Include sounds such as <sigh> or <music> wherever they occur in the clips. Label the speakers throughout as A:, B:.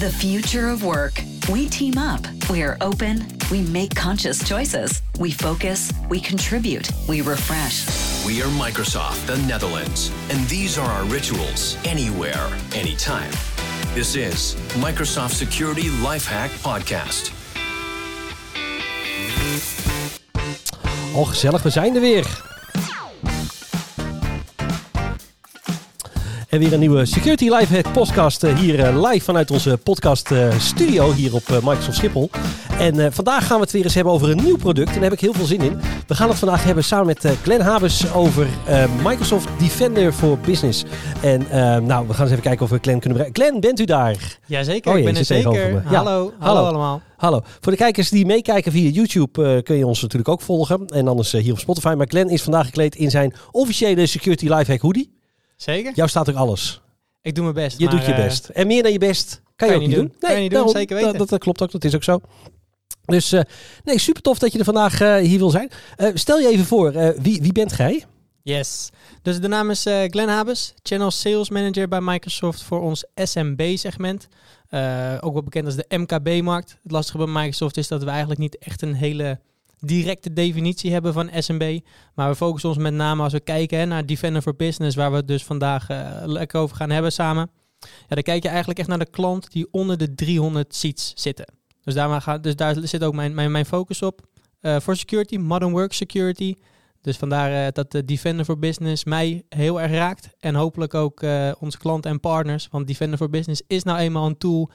A: The future of work. We team up. We are open. We make conscious choices. We focus. We contribute. We refresh.
B: We are Microsoft, the Netherlands, and these are our rituals anywhere, anytime. This is Microsoft Security Lifehack Podcast.
C: Oh, gezellig, we zijn er weer. En weer een nieuwe Security Lifehack podcast eh, hier eh, live vanuit onze podcast eh, studio hier op Microsoft Schiphol. En vandaag gaan we het weer eens hebben over een nieuw product en daar heb ik heel veel zin in. We gaan het vandaag hebben samen met Glenn Habes over Microsoft Defender for Business. En nou, we gaan eens even kijken of we Glenn kunnen bereiken. Glenn, bent u daar?
D: Jazeker, oh, ik ben er zeker. Ja. Hallo, hallo, allemaal.
C: Hallo. Voor de kijkers die meekijken via YouTube kun je ons natuurlijk ook volgen. En anders hier op Spotify. Maar Glenn is vandaag gekleed in zijn officiële Security Lifehack hoodie.
D: Zeker?
C: Jou staat ook alles.
D: Ik doe mijn best.
C: Je doet je eh, best. En meer dan je best kan, je ook niet doen.
D: Nee, kan je niet doen, zeker weten.
C: Dat, dat, klopt ook, dat is ook zo. Dus uh, nee, super tof dat je er vandaag uh, hier wil zijn. Uh, stel je even voor, wie, wie bent gij?
D: Yes. Dus de naam is Glenn Habes, Channel Sales Manager bij Microsoft voor ons SMB-segment. ook wel bekend als de MKB-markt. Het lastige bij Microsoft is dat we eigenlijk niet echt een hele directe definitie hebben van SMB. Maar we focussen ons met name als we kijken naar Defender for Business, waar we het dus vandaag uh, lekker over gaan hebben samen. Ja, dan kijk je eigenlijk echt naar de klant die onder de 300 seats zitten. Dus daar, dus daar zit ook mijn, mijn, mijn focus op. Uh, voor security, modern work security. Dus vandaar uh, dat de Defender for Business mij heel erg raakt. En hopelijk ook onze klanten en partners. Want Defender for Business is nou eenmaal een tool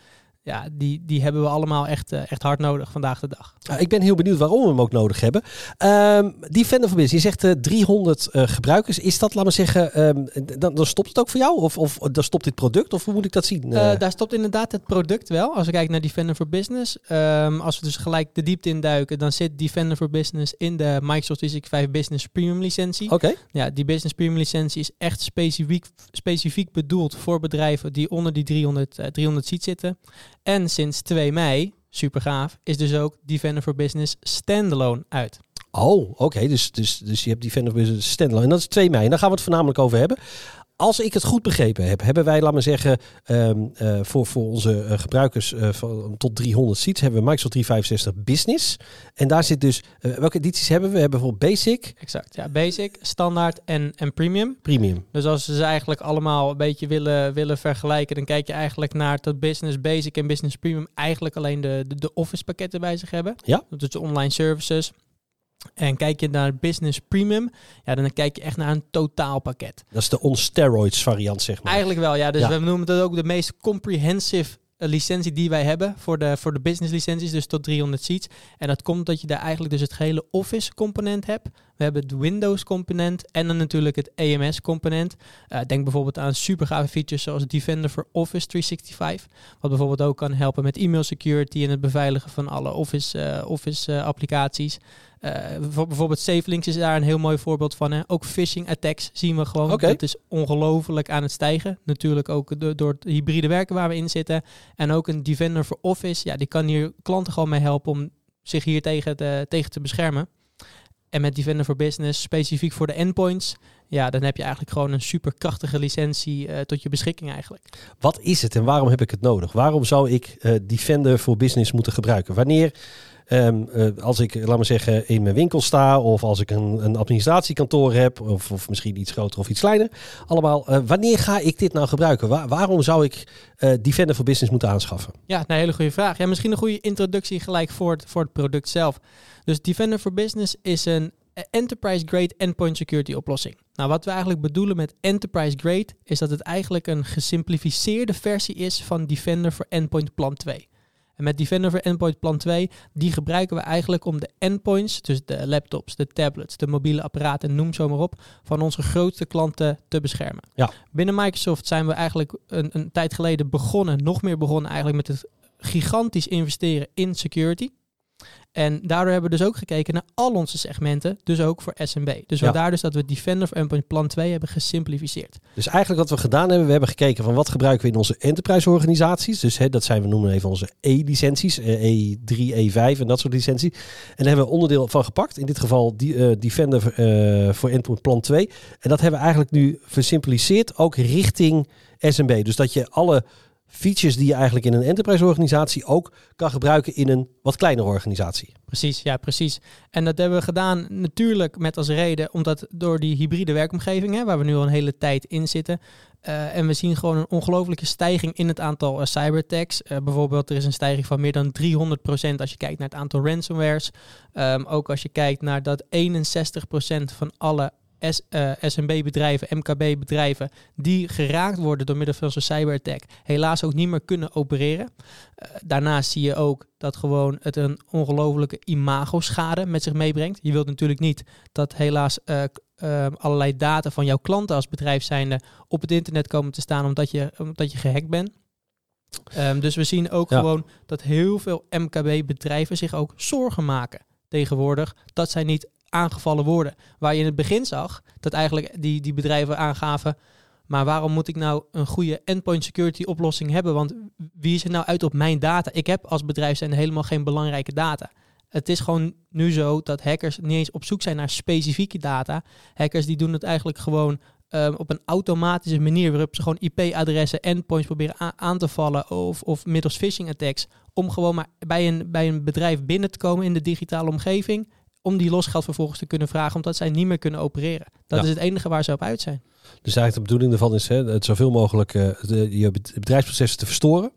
D: ja, die, die hebben we allemaal echt, uh, echt hard nodig vandaag de dag.
C: ik ben heel benieuwd waarom we hem ook nodig hebben. Um, die voor Business, je zegt uh, eh, 300 uh, eh, gebruikers. Is dat, laat maar zeggen, um, dan, dan stopt het ook voor jou? Of, of dan stopt dit product? Of hoe moet ik dat zien?
D: daar stopt inderdaad het product wel. Als we kijken naar Defender for Business. Um, als we dus gelijk de diepte induiken, dan zit Defender for Business in de Microsoft 365 Business Premium licentie.
C: Oké.
D: Ja, die Business Premium licentie is echt specifiek, specifiek bedoeld voor bedrijven die onder die 300, 300 seats zitten. En sinds 2 mei, super gaaf, is dus ook Defender for Business standalone uit.
C: Oh, oké. Dus, dus, dus je hebt Defender for Business standalone. En dat is 2 mei. En daar gaan we het voornamelijk over hebben als ik het goed begrepen heb, hebben wij, laat maar zeggen, um, uh, voor, voor onze uh, gebruikers uh, van, tot 300 seats, hebben we Microsoft 365 Business. En daar zit dus, welke edities hebben we? We hebben bijvoorbeeld Basic.
D: Exact, ja. Basic, Standaard en, en Premium.
C: Premium.
D: Dus als ze ze eigenlijk allemaal een beetje willen, willen vergelijken, dan kijk je eigenlijk naar dat Business Basic en Business Premium eigenlijk alleen de, de, de Office pakketten bij zich hebben.
C: Ja.
D: Dus de online services. En kijk je naar Business Premium, ja, dan kijk je echt naar een totaalpakket.
C: Dat is de on-steroids variant, zeg maar.
D: Eigenlijk wel, ja. Dus we noemen dat ook de meest comprehensive eh, licentie die wij hebben voor de, voor de business licenties, dus tot 300 seats. En dat komt dat je daar eigenlijk dus het gehele Office component hebt. We hebben het Windows component en dan natuurlijk het AMS component. Uh, denk bijvoorbeeld aan super gave features zoals Defender voor Office 365. Wat bijvoorbeeld ook kan helpen met e-mail security en het beveiligen van alle Office, uh, Office applicaties. Bijvoorbeeld SafeLinks is daar een heel mooi voorbeeld van. Hè. Ook phishing attacks zien we gewoon.
C: Okay.
D: Dat is ongelooflijk aan het stijgen. Natuurlijk ook door het hybride werken waar we in zitten. En ook een Defender voor Office. Ja, die kan hier klanten gewoon mee helpen om zich hier tegen te, tegen te beschermen. En met Defender for Business, specifiek voor de endpoints, ja, dan heb je eigenlijk gewoon een super krachtige licentie uh, tot je beschikking eigenlijk.
C: Wat is het en waarom heb ik het nodig? Waarom zou ik uh, Defender for Business moeten gebruiken? Wanneer Um, uh, als ik, laat maar zeggen, in mijn winkel sta of als ik een, een administratiekantoor heb of, of misschien iets groter of iets kleiner. Allemaal, uh, wanneer ga ik dit nou gebruiken? Waar, waarom zou ik uh, Defender for Business moeten aanschaffen?
D: Ja, een hele goede vraag. Ja, misschien een goede introductie gelijk voor het, voor het product zelf. Dus Defender for Business is een enterprise grade endpoint security oplossing. Nou, wat we eigenlijk bedoelen met enterprise grade is dat het eigenlijk een gesimplificeerde versie is van Defender for Endpoint Plan 2. En met Defender for Endpoint Plan 2, die gebruiken we eigenlijk om de endpoints, dus de laptops, de tablets, de mobiele apparaten, noem zo maar op, van onze grootste klanten te beschermen.
C: Ja.
D: Binnen Microsoft zijn we eigenlijk een, een tijd geleden begonnen, nog meer begonnen eigenlijk met het gigantisch investeren in security. En daardoor hebben we dus ook gekeken naar al onze segmenten, dus ook voor SMB. Dus ja. daar dus dat we Defender of Endpoint Plan 2 hebben gesimplificeerd.
C: Dus eigenlijk wat we gedaan hebben, we hebben gekeken van wat gebruiken we in onze enterprise organisaties. Dus hè, dat zijn we noemen even onze E-licenties, E3, E5 en dat soort licenties. En daar hebben we onderdeel van gepakt. In dit geval die, uh, Defender uh, voor Endpoint Plan 2. En dat hebben we eigenlijk nu versimpliceerd ook richting SMB. Dus dat je alle features die je eigenlijk in een enterprise organisatie ook kan gebruiken in een wat kleinere organisatie.
D: Precies, ja, precies. En dat hebben we gedaan natuurlijk met als reden, omdat door die hybride werkomgeving, hè, waar we nu al een hele tijd in zitten, uh, en we zien gewoon een ongelofelijke stijging in het aantal uh, cyberattacks. Uh, bijvoorbeeld, er is een stijging van meer dan 300% als je kijkt naar het aantal ransomwares. Um, ook als je kijkt naar dat 61% van alle S, uh, SMB-bedrijven, MKB-bedrijven, die geraakt worden door middel van zo'n cyberattack, helaas ook niet meer kunnen opereren. Uh, daarnaast zie je ook dat gewoon het een ongelofelijke imago-schade met zich meebrengt. Je wilt natuurlijk niet dat helaas uh, allerlei data van jouw klanten als bedrijf zijnde op het internet komen te staan omdat je, omdat je gehackt bent. Um, dus we zien ook ja. gewoon dat heel veel MKB-bedrijven zich ook zorgen maken tegenwoordig dat zij niet aangevallen worden. Waar je in het begin zag dat eigenlijk die, die bedrijven aangaven. Maar waarom moet ik nou een goede endpoint security oplossing hebben? Want wie is er nou uit op mijn data? Ik heb als bedrijf zijn helemaal geen belangrijke data. Het is gewoon nu zo dat hackers niet eens op zoek zijn naar specifieke data. Hackers die doen het eigenlijk gewoon um, op een automatische manier waarop ze gewoon IP-adressen, endpoints proberen aan te vallen of, of middels phishing attacks. Om gewoon maar bij een, bij een bedrijf binnen te komen in de digitale omgeving om die losgeld vervolgens te kunnen vragen, omdat zij niet meer kunnen opereren. Dat ja. is het enige waar ze op uit zijn.
C: Dus eigenlijk de bedoeling ervan is hè, het zoveel mogelijk uh, de, je bedrijfsprocessen te verstoren.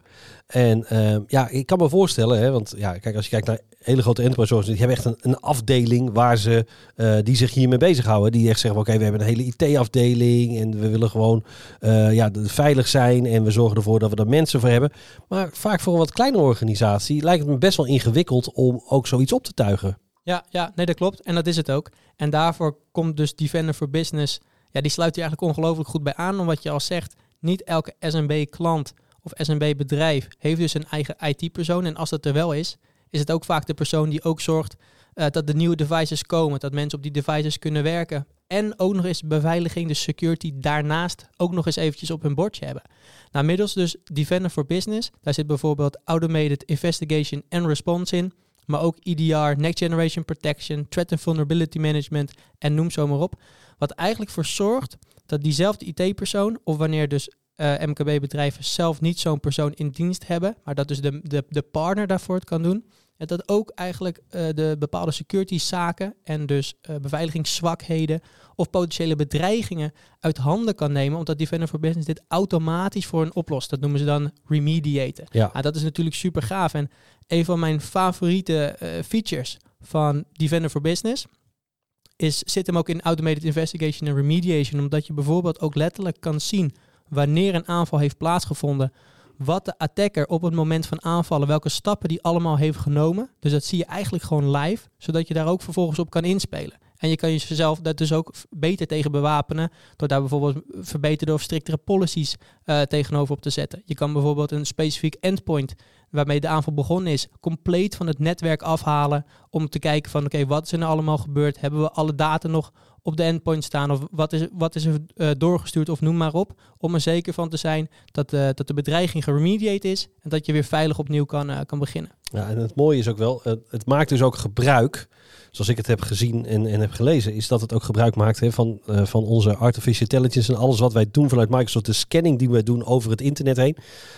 C: En uh, ja, ik kan me voorstellen, hè, want ja, kijk, als je kijkt naar hele grote enterprise organisaties, die hebben echt een, een afdeling waar ze, uh, die zich hiermee bezighouden. Die echt zeggen, oké, okay, we hebben een hele IT-afdeling en we willen gewoon uh, ja, veilig zijn en we zorgen ervoor dat we er mensen voor hebben. Maar vaak voor een wat kleinere organisatie lijkt het me best wel ingewikkeld om ook zoiets op te tuigen.
D: Ja, ja, nee, dat klopt. En dat is het ook. En daarvoor komt dus Defender for Business. Ja, die sluit hier eigenlijk ongelooflijk goed bij aan. Omdat je al zegt, niet elke SMB-klant of SMB-bedrijf heeft dus een eigen IT-persoon. En als dat er wel is, is het ook vaak de persoon die ook zorgt uh, dat de nieuwe devices komen. Dat mensen op die devices kunnen werken. En ook nog eens beveiliging, de security daarnaast ook nog eens eventjes op hun bordje hebben. Nou, middels dus Defender for Business, daar zit bijvoorbeeld Automated Investigation and Response in maar ook EDR, Next Generation Protection, Threat and Vulnerability Management en noem zo maar op. Wat eigenlijk voor zorgt dat diezelfde IT-persoon, of wanneer dus uh, MKB-bedrijven zelf niet zo'n persoon in dienst hebben, maar dat dus de, de, de partner daarvoor het kan doen, dat ook eigenlijk uh, de bepaalde security zaken en dus uh, beveiligingszwakheden of potentiële bedreigingen uit handen kan nemen, omdat Defender for Business dit automatisch voor een oplost. Dat noemen ze dan remediaten.
C: Ja.
D: Nou, dat is natuurlijk super gaaf. En een van mijn favoriete uh, features van Defender for Business is, zit hem ook in Automated Investigation en Remediation, omdat je bijvoorbeeld ook letterlijk kan zien wanneer een aanval heeft plaatsgevonden, wat de attacker op het moment van aanvallen, welke stappen die allemaal heeft genomen. Dus dat zie je eigenlijk gewoon live, zodat je daar ook vervolgens op kan inspelen. En je kan jezelf daar dus ook beter tegen bewapenen. Door daar bijvoorbeeld verbeterde of striktere policies uh, tegenover op te zetten. Je kan bijvoorbeeld een specifiek endpoint waarmee de aanval begonnen is, compleet van het netwerk afhalen. Om te kijken van oké, wat is er nou allemaal gebeurd? Hebben we alle data nog op de endpoint staan? Of wat is, wat is er uh, doorgestuurd of noem maar op. Om er zeker van te zijn dat, uh, dat de bedreiging geremediate is. En dat je weer veilig opnieuw kan, uh, kan beginnen.
C: Ja, en het mooie is ook wel, het maakt dus ook gebruik zoals ik het heb gezien en, en heb gelezen, is dat het ook gebruik maakt hè, van, van onze artificial intelligence en alles wat wij doen vanuit Microsoft, de scanning die wij doen over het internet heen,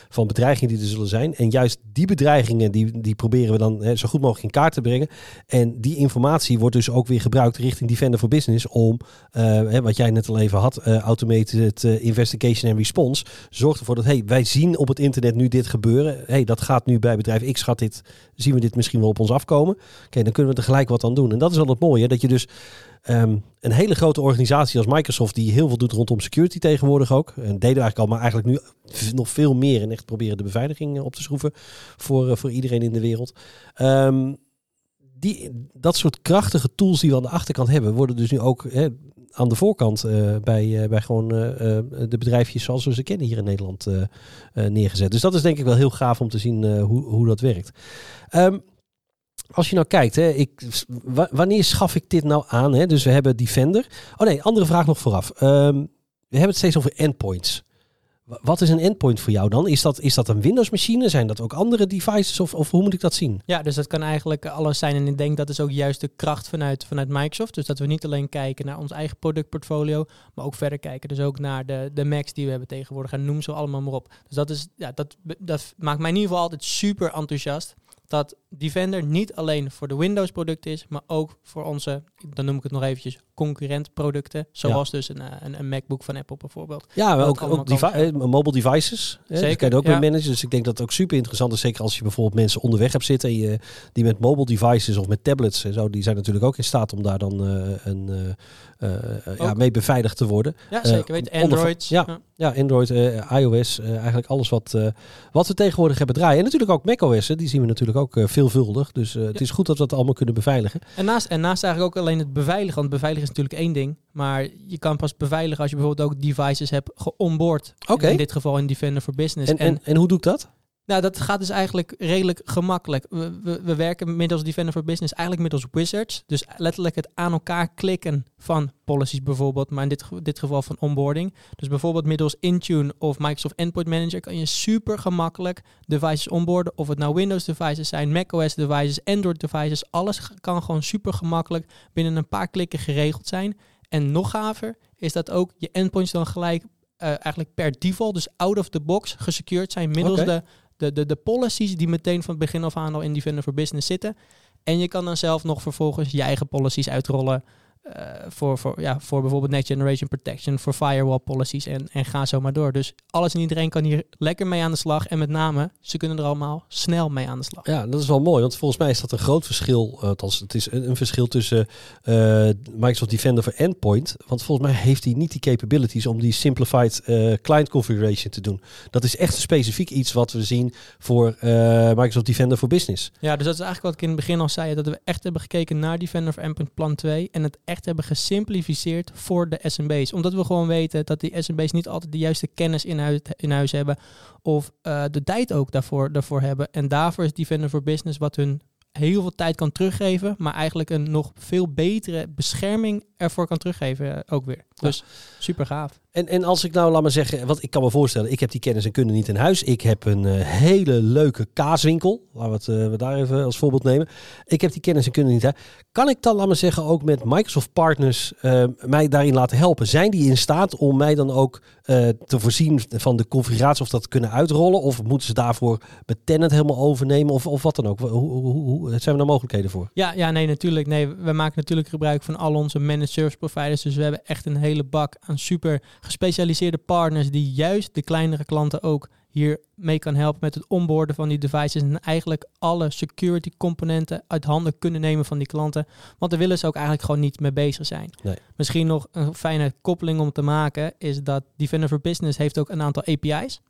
C: van bedreigingen die er zullen zijn. En juist die bedreigingen, die, die proberen we dan hè, zo goed mogelijk in kaart te brengen. En die informatie wordt dus ook weer gebruikt richting Defender for Business om, uh, hè, wat jij net al even had, uh, automated investigation en response, zorgt ervoor dat, hey, wij zien op het internet nu dit gebeuren. hey, dat gaat nu bij bedrijf X, gaat dit, zien we dit misschien wel op ons afkomen. Oké, dan kunnen we er gelijk wat aan doen. En dat is wel het mooie, dat je dus um, een hele grote organisatie als Microsoft, die heel veel doet rondom security tegenwoordig ook. En deden eigenlijk al, maar eigenlijk nu nog veel meer. En echt proberen de beveiliging op te schroeven voor, voor iedereen in de wereld. Um, die, dat soort krachtige tools die we aan de achterkant hebben, worden dus nu ook hè, aan de voorkant uh, bij, uh, bij gewoon uh, de bedrijfjes zoals we ze kennen hier in Nederland neergezet. Dus dat is denk ik wel heel gaaf om te zien hoe, hoe dat werkt. Um, als je nou kijkt, hè, ik, wanneer schaf ik dit nou aan? Hè? Dus we hebben Defender. Oh nee, andere vraag nog vooraf. Um, we hebben het steeds over endpoints. Wat is een endpoint voor jou dan? Is dat, is dat een Windows-machine? Zijn dat ook andere devices? Of, of hoe moet ik dat zien?
D: Ja, dus dat kan eigenlijk alles zijn. En ik denk dat is ook juist de kracht vanuit, vanuit Microsoft. Dus dat we niet alleen kijken naar ons eigen productportfolio, maar ook verder kijken. Dus ook naar de, de Macs die we hebben tegenwoordig. En noem ze allemaal maar op. Dus dat, is, ja, dat, dat maakt mij in ieder geval altijd super enthousiast dat Defender niet alleen voor de Windows producten is, maar ook voor onze, dan noem ik het nog eventjes, concurrentproducten. Zoals dus een, eh, een, een, MacBook van Apple bijvoorbeeld.
C: Ja, maar ook, ook devi eh, mobile devices. Zeker. Dat kan je ook ja. mee managen. Dus ik denk dat het ook super interessant is. Zeker als je bijvoorbeeld mensen onderweg hebt zitten. Je, die met mobile devices of met tablets en zo. Die zijn natuurlijk ook in staat om daar dan uh, een uh, ja, mee beveiligd te worden.
D: Ja, zeker. Weet Android.
C: Ja, ja, Android, iOS, eigenlijk alles wat, wat we tegenwoordig hebben draaien. En natuurlijk ook macOS, die zien we natuurlijk ook veelvuldig. Dus het is goed dat we dat allemaal kunnen beveiligen.
D: En naast, en naast eigenlijk ook alleen het beveiligen, want beveiligen is natuurlijk één ding. Maar je kan pas beveiligen als je bijvoorbeeld ook devices hebt geonboard.
C: Okay.
D: In dit geval in Defender for Business.
C: En, en, en, en hoe doe ik dat?
D: Nou, dat gaat dus eigenlijk redelijk gemakkelijk. We, we, we, werken middels Defender for Business eigenlijk middels wizards. Dus letterlijk het aan elkaar klikken van policies bijvoorbeeld, maar in dit, dit geval van onboarding. Dus bijvoorbeeld middels Intune of Microsoft Endpoint Manager kan je super gemakkelijk devices onboarden. Of het nou Windows devices zijn, macOS devices, Android devices. Alles kan gewoon super gemakkelijk binnen een paar klikken geregeld zijn. En nog gaver is dat ook je endpoints dan gelijk uh, eigenlijk per default, dus out of the box, gesecured zijn middels okay. de de, de, de policies die meteen van het begin af aan al in Defender for Business zitten. En je kan dan zelf nog vervolgens je eigen policies uitrollen. Uh, voor, voor, ja, voor bijvoorbeeld Next Generation Protection, voor firewall policies en, en ga zo maar door. Dus alles en iedereen kan hier lekker mee aan de slag. En met name, ze kunnen er allemaal snel mee aan de slag.
C: Ja, dat is wel mooi, want volgens mij is dat een groot verschil. Althans, het is een, een verschil tussen uh, Microsoft Defender voor Endpoint. Want volgens mij heeft hij niet die capabilities om die simplified uh, client configuration te doen. Dat is echt specifiek iets wat we zien voor Microsoft Defender voor Business.
D: Ja, dus dat is eigenlijk wat ik in het begin al zei. Dat we echt hebben gekeken naar Defender voor Endpoint plan 2 en het echt hebben gesimplificeerd voor de SMB's. Omdat we gewoon weten dat die SMB's niet altijd de juiste kennis in huis, in huis hebben. Of uh, de tijd ook daarvoor, daarvoor hebben. En daarvoor is Defender for Business wat hun heel veel tijd kan teruggeven, maar eigenlijk een nog veel betere bescherming ervoor kan teruggeven ook weer. Dus ja. super gaaf.
C: En, en als ik nou, laat maar zeggen, wat ik kan me voorstellen, ik heb die kennis en kunde niet in huis. Ik heb een uh, hele leuke kaaswinkel. Laten we, het, we daar even als voorbeeld nemen. Ik heb die kennis en kunde niet. Hè. Kan ik dan, laat maar zeggen, ook met Microsoft partners uh, mij daarin laten helpen? Zijn die in staat om mij dan ook te voorzien van de configuratie of dat kunnen uitrollen? Of moeten ze daarvoor met Tenant helemaal overnemen? Of, of wat dan ook? Hoe, hoe, hoe zijn er mogelijkheden voor?
D: Ja, ja, nee, natuurlijk. Nee, we maken natuurlijk gebruik van al onze managed service providers. Dus we hebben echt een hele bak aan super gespecialiseerde partners die juist de kleinere klanten ook hier mee kan helpen met het onboarden van die devices en eigenlijk alle security componenten uit handen kunnen nemen van die klanten. Want daar willen ze ook eigenlijk gewoon niet mee bezig zijn.
C: Nee.
D: Misschien nog een fijne koppeling om te maken is dat Defender for Business heeft ook een aantal API's.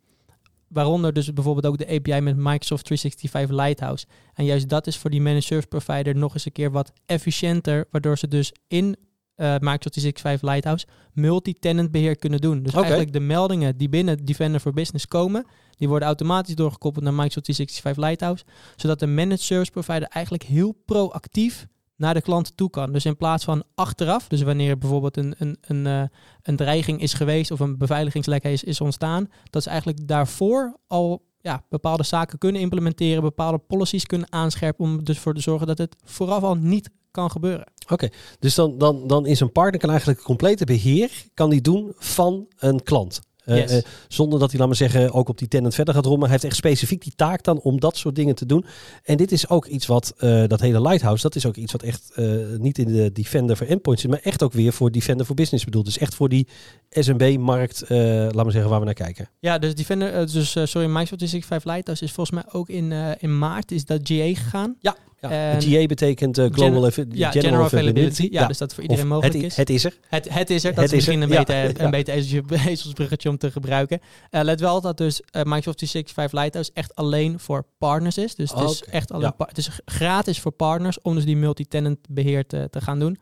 D: Waaronder dus bijvoorbeeld ook de API met Microsoft 365 Lighthouse. En juist dat is voor die managed service provider nog eens een keer wat efficiënter, waardoor ze dus in uh, Microsoft 365 Lighthouse multi-tenant beheer kunnen doen. Dus okay. eigenlijk de meldingen die binnen Defender for Business komen, die worden automatisch doorgekoppeld naar Microsoft 365 Lighthouse, zodat de managed service provider eigenlijk heel proactief naar de klant toe kan. Dus in plaats van achteraf, dus wanneer bijvoorbeeld een, een, een, uh, een dreiging is geweest of een beveiligingslek is, is ontstaan, dat ze eigenlijk daarvoor al ja, bepaalde zaken kunnen implementeren, bepaalde policies kunnen aanscherpen om dus voor te zorgen dat het vooraf al niet kan gebeuren.
C: Oké, dus dan, dan, dan is een partner kan eigenlijk het complete beheer kan die doen van een klant. Yes. uh, zonder dat hij, laat maar zeggen, ook op die tenant verder gaat rommen. Hij heeft echt specifiek die taak dan om dat soort dingen te doen. En dit is ook iets wat, uh, dat hele Lighthouse, dat is ook iets wat echt niet in de Defender voor endpoints zit, maar echt ook weer voor Defender voor business bedoeld. Dus echt voor die SMB-markt, laat maar zeggen, waar we naar kijken.
D: Ja, dus Defender, dus sorry, Microsoft 365 Lighthouse is volgens mij ook in, in maart, is dat GA gegaan.
C: Ja. Ja, GA betekent uh, Global
D: Gen ja, General, General Availability. Ja, ja, dus dat voor iedereen
C: of
D: mogelijk
C: het,
D: is.
C: Het is er.
D: Het, het is er. Dat het is misschien er. een, ja, beter, <laughs> beter ezelsbruggetje om te gebruiken. Uh, let wel dat dus uh, Microsoft 365 Lighthouse echt alleen voor partners is. Dus het is echt alleen het is gratis voor partners om dus die multi-tenant beheer te, te gaan doen.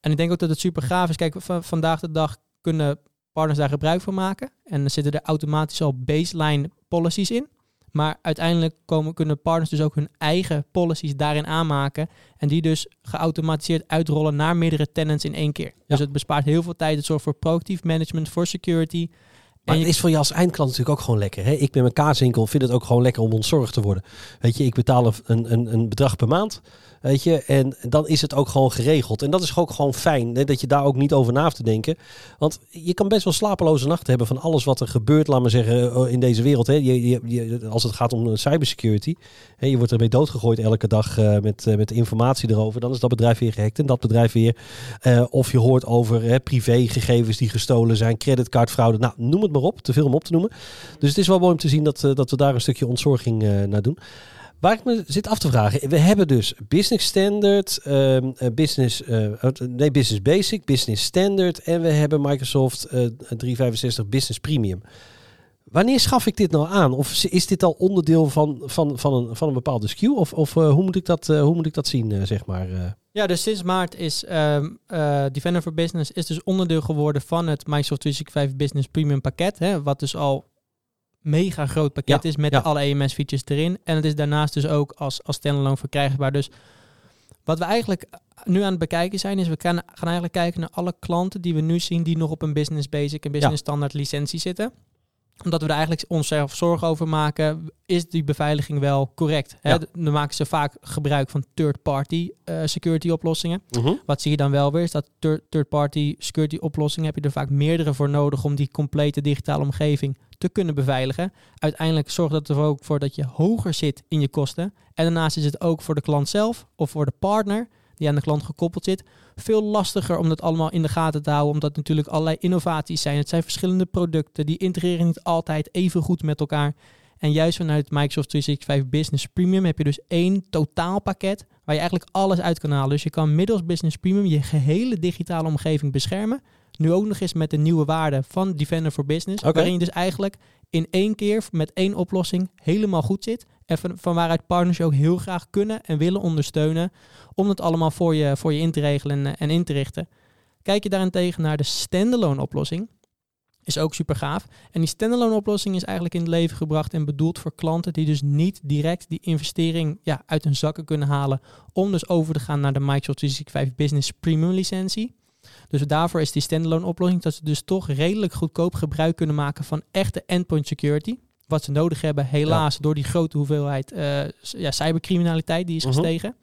D: En ik denk ook dat het super gaaf is. Kijk, van, vandaag de dag kunnen partners daar gebruik van maken. En dan zitten er automatisch al baseline policies in. Maar uiteindelijk komen, kunnen partners dus ook hun eigen policies daarin aanmaken. En die dus geautomatiseerd uitrollen naar meerdere tenants in één keer. Ja. Dus het bespaart heel veel tijd. Het zorgt voor proactief management, voor security.
C: Maar het is voor je als eindklant natuurlijk ook gewoon lekker. Hè? Ik met mijn kaaswinkel vind het ook gewoon lekker om ontzorgd te worden. Weet je, ik betaal een, een, een bedrag per maand. Weet je, en dan is het ook gewoon geregeld. En dat is ook gewoon fijn, hè, dat je daar ook niet over na hoeft te denken. Want je kan best wel slapeloze nachten hebben van alles wat er gebeurt, laat maar zeggen, eh, in deze wereld. Hè. Je, je, je- als het gaat om eh, cybersecurity, hè, je wordt ermee doodgegooid elke dag eh, met, met informatie erover. Dan is dat bedrijf weer gehackt en dat bedrijf weer. Of je hoort over privégegevens die gestolen zijn, creditcardfraude. Nou, noem het maar op, te veel om op te noemen. Dus het is wel mooi om te zien dat, eh, dat we daar een stukje ontzorging eh, naar doen. Waar ik me zit af te vragen, we hebben dus Business Standard, ehm, eh, Business, eh, nee, Business Basic, Business Standard en we hebben Microsoft eh 365 Business Premium. Wanneer schaf ik dit nou aan? Of is dit al onderdeel van, van, van, een, van een bepaalde SKU? Of, of eh, hoe, moet ik dat, eh, hoe moet ik dat zien, eh, zeg maar?
D: Ja, dus sinds maart is ehm, eh, Defender for Business is dus onderdeel geworden van het Microsoft 365 Business Premium pakket. Hè, wat dus al mega groot pakket
C: Ja,
D: is met
C: ja.
D: alle EMS features erin. En het is daarnaast dus ook als, als standalone verkrijgbaar. Dus wat we eigenlijk nu aan het bekijken zijn, is we gaan, gaan eigenlijk kijken naar alle klanten die we nu zien die nog op een Business Basic en Business Standard licentie zitten omdat we er eigenlijk onszelf zorgen over maken, is die beveiliging wel correct? Hè?
C: Ja.
D: Dan maken ze vaak gebruik van third-party eh, security oplossingen.
C: Mhm.
D: Wat zie je dan wel weer? Is dat third- third-party security oplossingen heb je er vaak meerdere voor nodig om die complete digitale omgeving te kunnen beveiligen. Uiteindelijk zorgt dat er ook voor dat je hoger zit in je kosten. En daarnaast is het ook voor de klant zelf of voor de partner die aan de klant gekoppeld zit, veel lastiger om dat allemaal in de gaten te houden, omdat natuurlijk allerlei innovaties zijn. Het zijn verschillende producten, die integreren niet altijd even goed met elkaar. En juist vanuit Microsoft 365 Business Premium heb je dus één totaalpakket waar je eigenlijk alles uit kan halen. Dus je kan middels Business Premium je gehele digitale omgeving beschermen. Nu ook nog eens met de nieuwe waarde van Defender for Business. Waarin je dus eigenlijk in één keer met één oplossing helemaal goed zit. Van, waaruit partners je ook heel graag kunnen en willen ondersteunen. Om het allemaal voor je, voor je in te regelen en, eh, en in te richten. Kijk je daarentegen naar de standalone oplossing. Is ook super gaaf. En die standalone oplossing is eigenlijk in het leven gebracht en bedoeld voor klanten die dus niet direct die investering ja, uit hun zakken kunnen halen. Om dus over te gaan naar de Microsoft 365 Business Premium licentie. Dus daarvoor is die standalone oplossing dat ze dus toch redelijk goedkoop gebruik kunnen maken van echte endpoint security. Wat ze nodig hebben, helaas, door die grote hoeveelheid eh, ja, cybercriminaliteit die is
C: Mhm.
D: gestegen.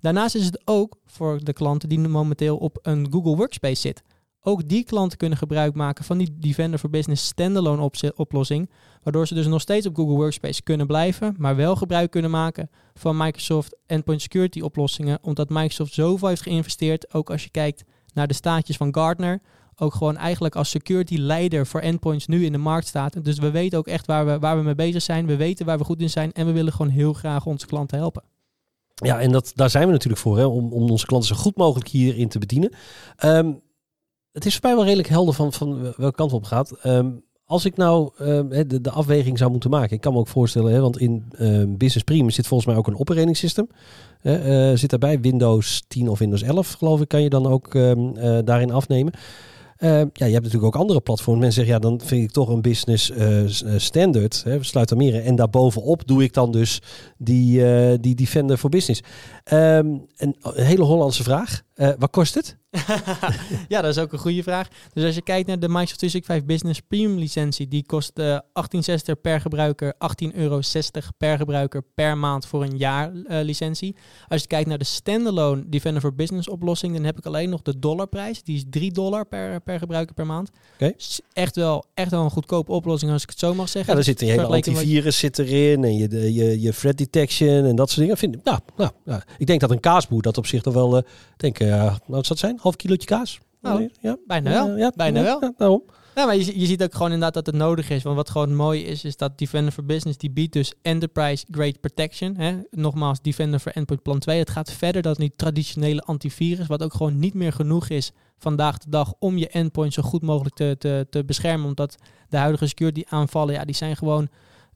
D: Daarnaast is het ook voor de klanten die momenteel op een Google Workspace zit. Ook die klanten kunnen gebruik maken van die Defender for Business standalone oplossing. Waardoor ze dus nog steeds op Google Workspace kunnen blijven, maar wel gebruik kunnen maken van Microsoft Endpoint Security oplossingen. Omdat Microsoft zoveel heeft geïnvesteerd, ook als je kijkt naar de staatjes van Gartner. Ook gewoon eigenlijk als security leider voor endpoints nu in de markt staat. Dus we weten ook echt waar we, waar we mee bezig zijn. We weten waar we goed in zijn en we willen gewoon heel graag onze klanten helpen.
C: Ja, en dat, daar zijn we natuurlijk voor, hè, om, om onze klanten zo goed mogelijk hierin te bedienen. Ehm, het is voor mij wel redelijk helder van, van welke kant op gaat. Ehm, als ik nou ehm, de, de afweging zou moeten maken, ik kan me ook voorstellen, hè, want in Business Premium zit volgens mij ook een operating system. Eh, zit daarbij Windows 10 of Windows 11, geloof ik, kan je dan ook eh, daarin afnemen. Ehm, ja, je hebt natuurlijk ook andere platforms. Mensen zeggen, ja, dan vind ik toch een business eh, eh, standard. Hè, sluit dan meer. En daarbovenop doe ik dan dus die, eh, die Defender voor Business. Ehm, een, een hele Hollandse vraag. Eh, wat kost het? <laughs>
D: ja, dat is ook een goede vraag. Dus als je kijkt naar de Microsoft 365 Business Premium licentie, die kost eh 18,60 per gebruiker, 18,60 euro per gebruiker per maand voor een jaar eh, licentie. Als je kijkt naar de standalone Defender for Business oplossing, dan heb ik alleen nog de dollarprijs. Die is 3 dollar per, per gebruiker per maand.
C: Oké.
D: Is Echt wel, echt wel een goedkope oplossing als ik het zo mag zeggen.
C: Ja, er zit een hele antivirus zit erin en je, de, je, je threat detection en dat soort dingen. Vind, nou, nou, nou, ik denk dat een kaasboer dat op zich toch wel, eh denk, nou, wat zou het zijn? Half kilootje kaas?
D: Nou,
C: ja,
D: bijna wel.
C: Ja,
D: Bijna wel.
C: ja, daarom.
D: Ja, maar je, je ziet ook gewoon inderdaad dat het nodig is. Want wat gewoon mooi is, is dat Defender for Business, die biedt dus Enterprise Grade Protection. Hè? Nogmaals, Defender for Endpoint Plan 2. Het gaat verder dan die traditionele antivirus, wat ook gewoon niet meer genoeg is vandaag de dag om je endpoint zo goed mogelijk te, te, te beschermen. Omdat de huidige security aanvallen, ja, die zijn gewoon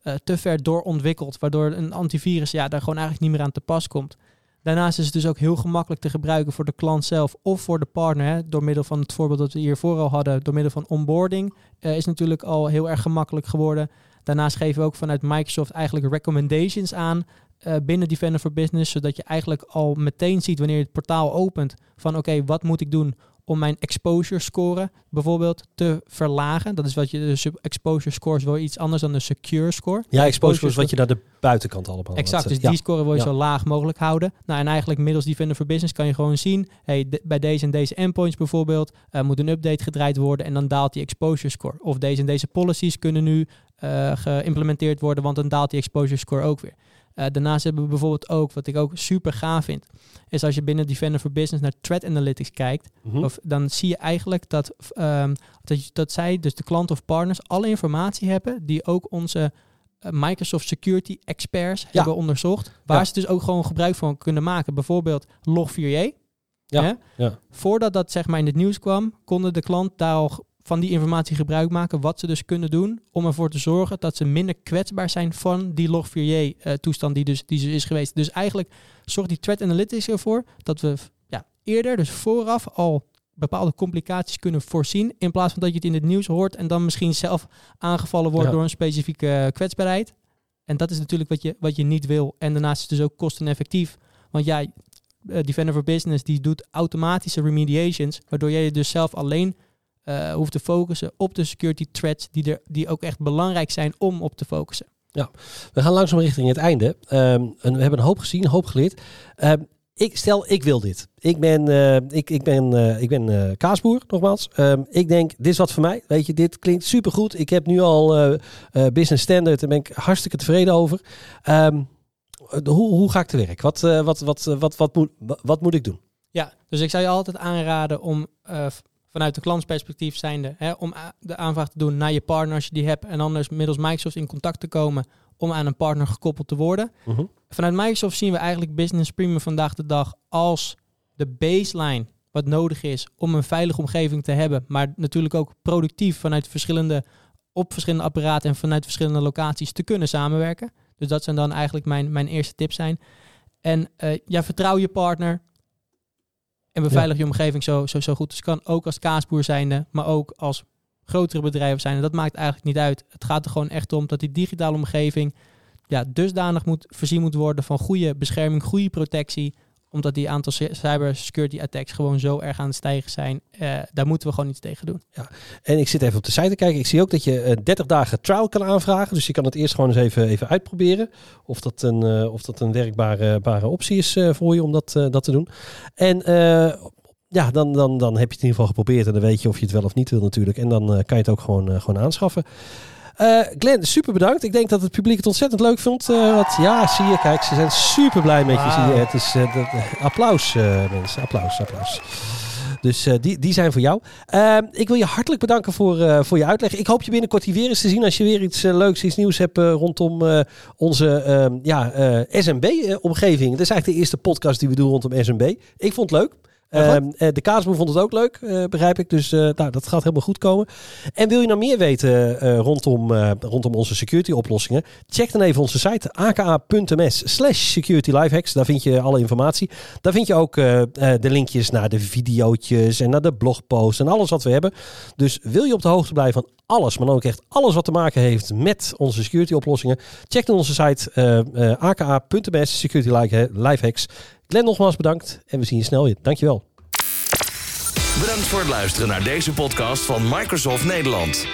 D: eh, te ver doorontwikkeld. Waardoor een antivirus ja, daar gewoon eigenlijk niet meer aan te pas komt. Daarnaast is het dus ook heel gemakkelijk te gebruiken voor de klant zelf of voor de partner. Hè, door middel van het voorbeeld dat we hiervoor al hadden, door middel van onboarding, eh, is natuurlijk al heel erg gemakkelijk geworden. Daarnaast geven we ook vanuit Microsoft eigenlijk recommendations aan eh, binnen Defender for Business, zodat je eigenlijk al meteen ziet wanneer je het portaal opent van oké, wat moet ik doen om mijn exposure score bijvoorbeeld te verlagen. Dat is wat je, de exposure score is wel iets anders dan de secure score.
C: Ja, exposure is wat je naar de buitenkant allemaal...
D: Exact, dus
C: ja.
D: die score wil je
C: Ja.
D: zo laag mogelijk houden. Nou, en eigenlijk middels Defender for Business kan je gewoon zien... Hey, de- bij deze en deze endpoints bijvoorbeeld eh, moet een update gedraaid worden... en dan daalt die exposure score. Of deze en deze policies kunnen nu eh, geïmplementeerd worden... want dan daalt die exposure score ook weer. Eh, daarnaast hebben we bijvoorbeeld ook, wat ik ook super gaaf vind... is als je binnen Defender for Business naar Threat Analytics kijkt...
C: Mhm.
D: Of dan zie je eigenlijk dat, ehm, dat, dat zij, dus de klant of partners, alle informatie hebben die ook onze eh, Microsoft Security experts hebben onderzocht. Waar
C: Ja.
D: ze dus ook gewoon gebruik van kunnen maken. Bijvoorbeeld Log4j.
C: Ja,
D: Hè? Voordat dat zeg maar in het nieuws kwam, konden de klant daar al van die informatie gebruik maken. Wat ze dus kunnen doen om ervoor te zorgen dat ze minder kwetsbaar zijn van die Log4j eh, toestand die dus, die dus is geweest. Dus eigenlijk zorgt die Threat Analytics ervoor dat we ja, eerder, dus vooraf al bepaalde complicaties kunnen voorzien. In plaats van dat je het in het nieuws hoort en dan misschien zelf aangevallen wordt
C: Ja.
D: door een specifieke eh, kwetsbaarheid. En dat is natuurlijk wat je, wat je niet wil. En daarnaast is het dus ook kosteneffectief. Want ja, eh, Defender for Business die doet automatische remediations, waardoor jij je dus zelf alleen eh, hoeft te focussen op de security threats die, er, die ook echt belangrijk zijn om op te focussen.
C: We gaan langzaam richting het einde. Ehm, en we hebben een hoop gezien, een hoop geleerd. Ehm, ik stel, ik wil dit. Ik ben, eh, ik, ik ben, eh, ik ben kaasboer, nogmaals. Ehm, ik denk, dit is wat voor mij. Weet je, dit klinkt supergoed. Ik heb nu al business standard. Daar ben ik hartstikke tevreden over. De- hoe, hoe ga ik te werk? Wat, wat, wat, wat, wat, moet, wat, moet ik doen?
D: Ja, dus ik zou je altijd aanraden om vanuit de klantsperspectief zijnde, hè, om de aanvraag te doen naar je partner als je die hebt en anders middels Microsoft in contact te komen om aan een partner gekoppeld te worden.
C: Mhm.
D: Vanuit Microsoft zien we eigenlijk Business Premium vandaag de dag als de baseline wat nodig is om een veilige omgeving te hebben, maar natuurlijk ook productief vanuit verschillende, op verschillende apparaten en vanuit verschillende locaties te kunnen samenwerken. Dus dat zijn dan eigenlijk mijn, mijn eerste tips zijn. En eh, ja, vertrouw je partner en beveilig je omgeving zo, zo, zo goed als kan. Ook als kaasboer zijnde, maar ook als grotere bedrijven zijnde. Dat maakt eigenlijk niet uit. Het gaat er gewoon echt om dat die digitale omgeving ja, dusdanig moet, voorzien moet worden van goede bescherming, goede protectie. Omdat die aantal cy- cybersecurity attacks gewoon zo erg aan het stijgen zijn. Eh, daar moeten we gewoon iets tegen doen.
C: En ik zit even op de site te kijken. Ik zie ook dat je eh, 30 dagen trial kan aanvragen. Dus je kan het eerst gewoon eens even, even uitproberen. Of dat een, eh, of dat een werkbare bare optie is voor je om dat, dat te doen. En ja, dan, dan, dan heb je het in ieder geval geprobeerd. En dan weet je of je het wel of niet wil natuurlijk. En dan kan je het ook gewoon, gewoon aanschaffen. Eh Glenn, super bedankt. Ik denk dat het publiek het ontzettend leuk vond. eh, wat, ja, zie je, kijk, ze zijn super blij met je. Zie je. Het is eh, applaus, mensen. Applaus, applaus. Dus die, die zijn voor jou. Ehm, ik wil je hartelijk bedanken voor, voor je uitleg. Ik hoop je binnenkort hier weer eens te zien als je weer iets leuks, iets nieuws hebt rondom onze ehm, ja, SMB-omgeving. Dat is eigenlijk de eerste podcast die we doen rondom SMB. Ik vond het leuk. Ehm, eh, de kaasboer vond het ook leuk, eh, begrijp ik. Dus eh, nou, dat gaat helemaal goed komen. En wil je nou meer weten rondom, rondom onze security oplossingen? Check dan even onze site aka.ms slash security. Daar vind je alle informatie. Daar vind je ook de linkjes naar de videootjes en naar de blogposts en alles wat we hebben. Dus wil je op de hoogte blijven van alles, maar dan ook echt alles wat te maken heeft met onze security oplossingen? Check dan onze site eh, eh, aka.ms security Life- lifehacks. Glenn nogmaals bedankt en we zien je snel weer. Dankjewel.
B: Bedankt voor het luisteren naar deze podcast van Microsoft Nederland.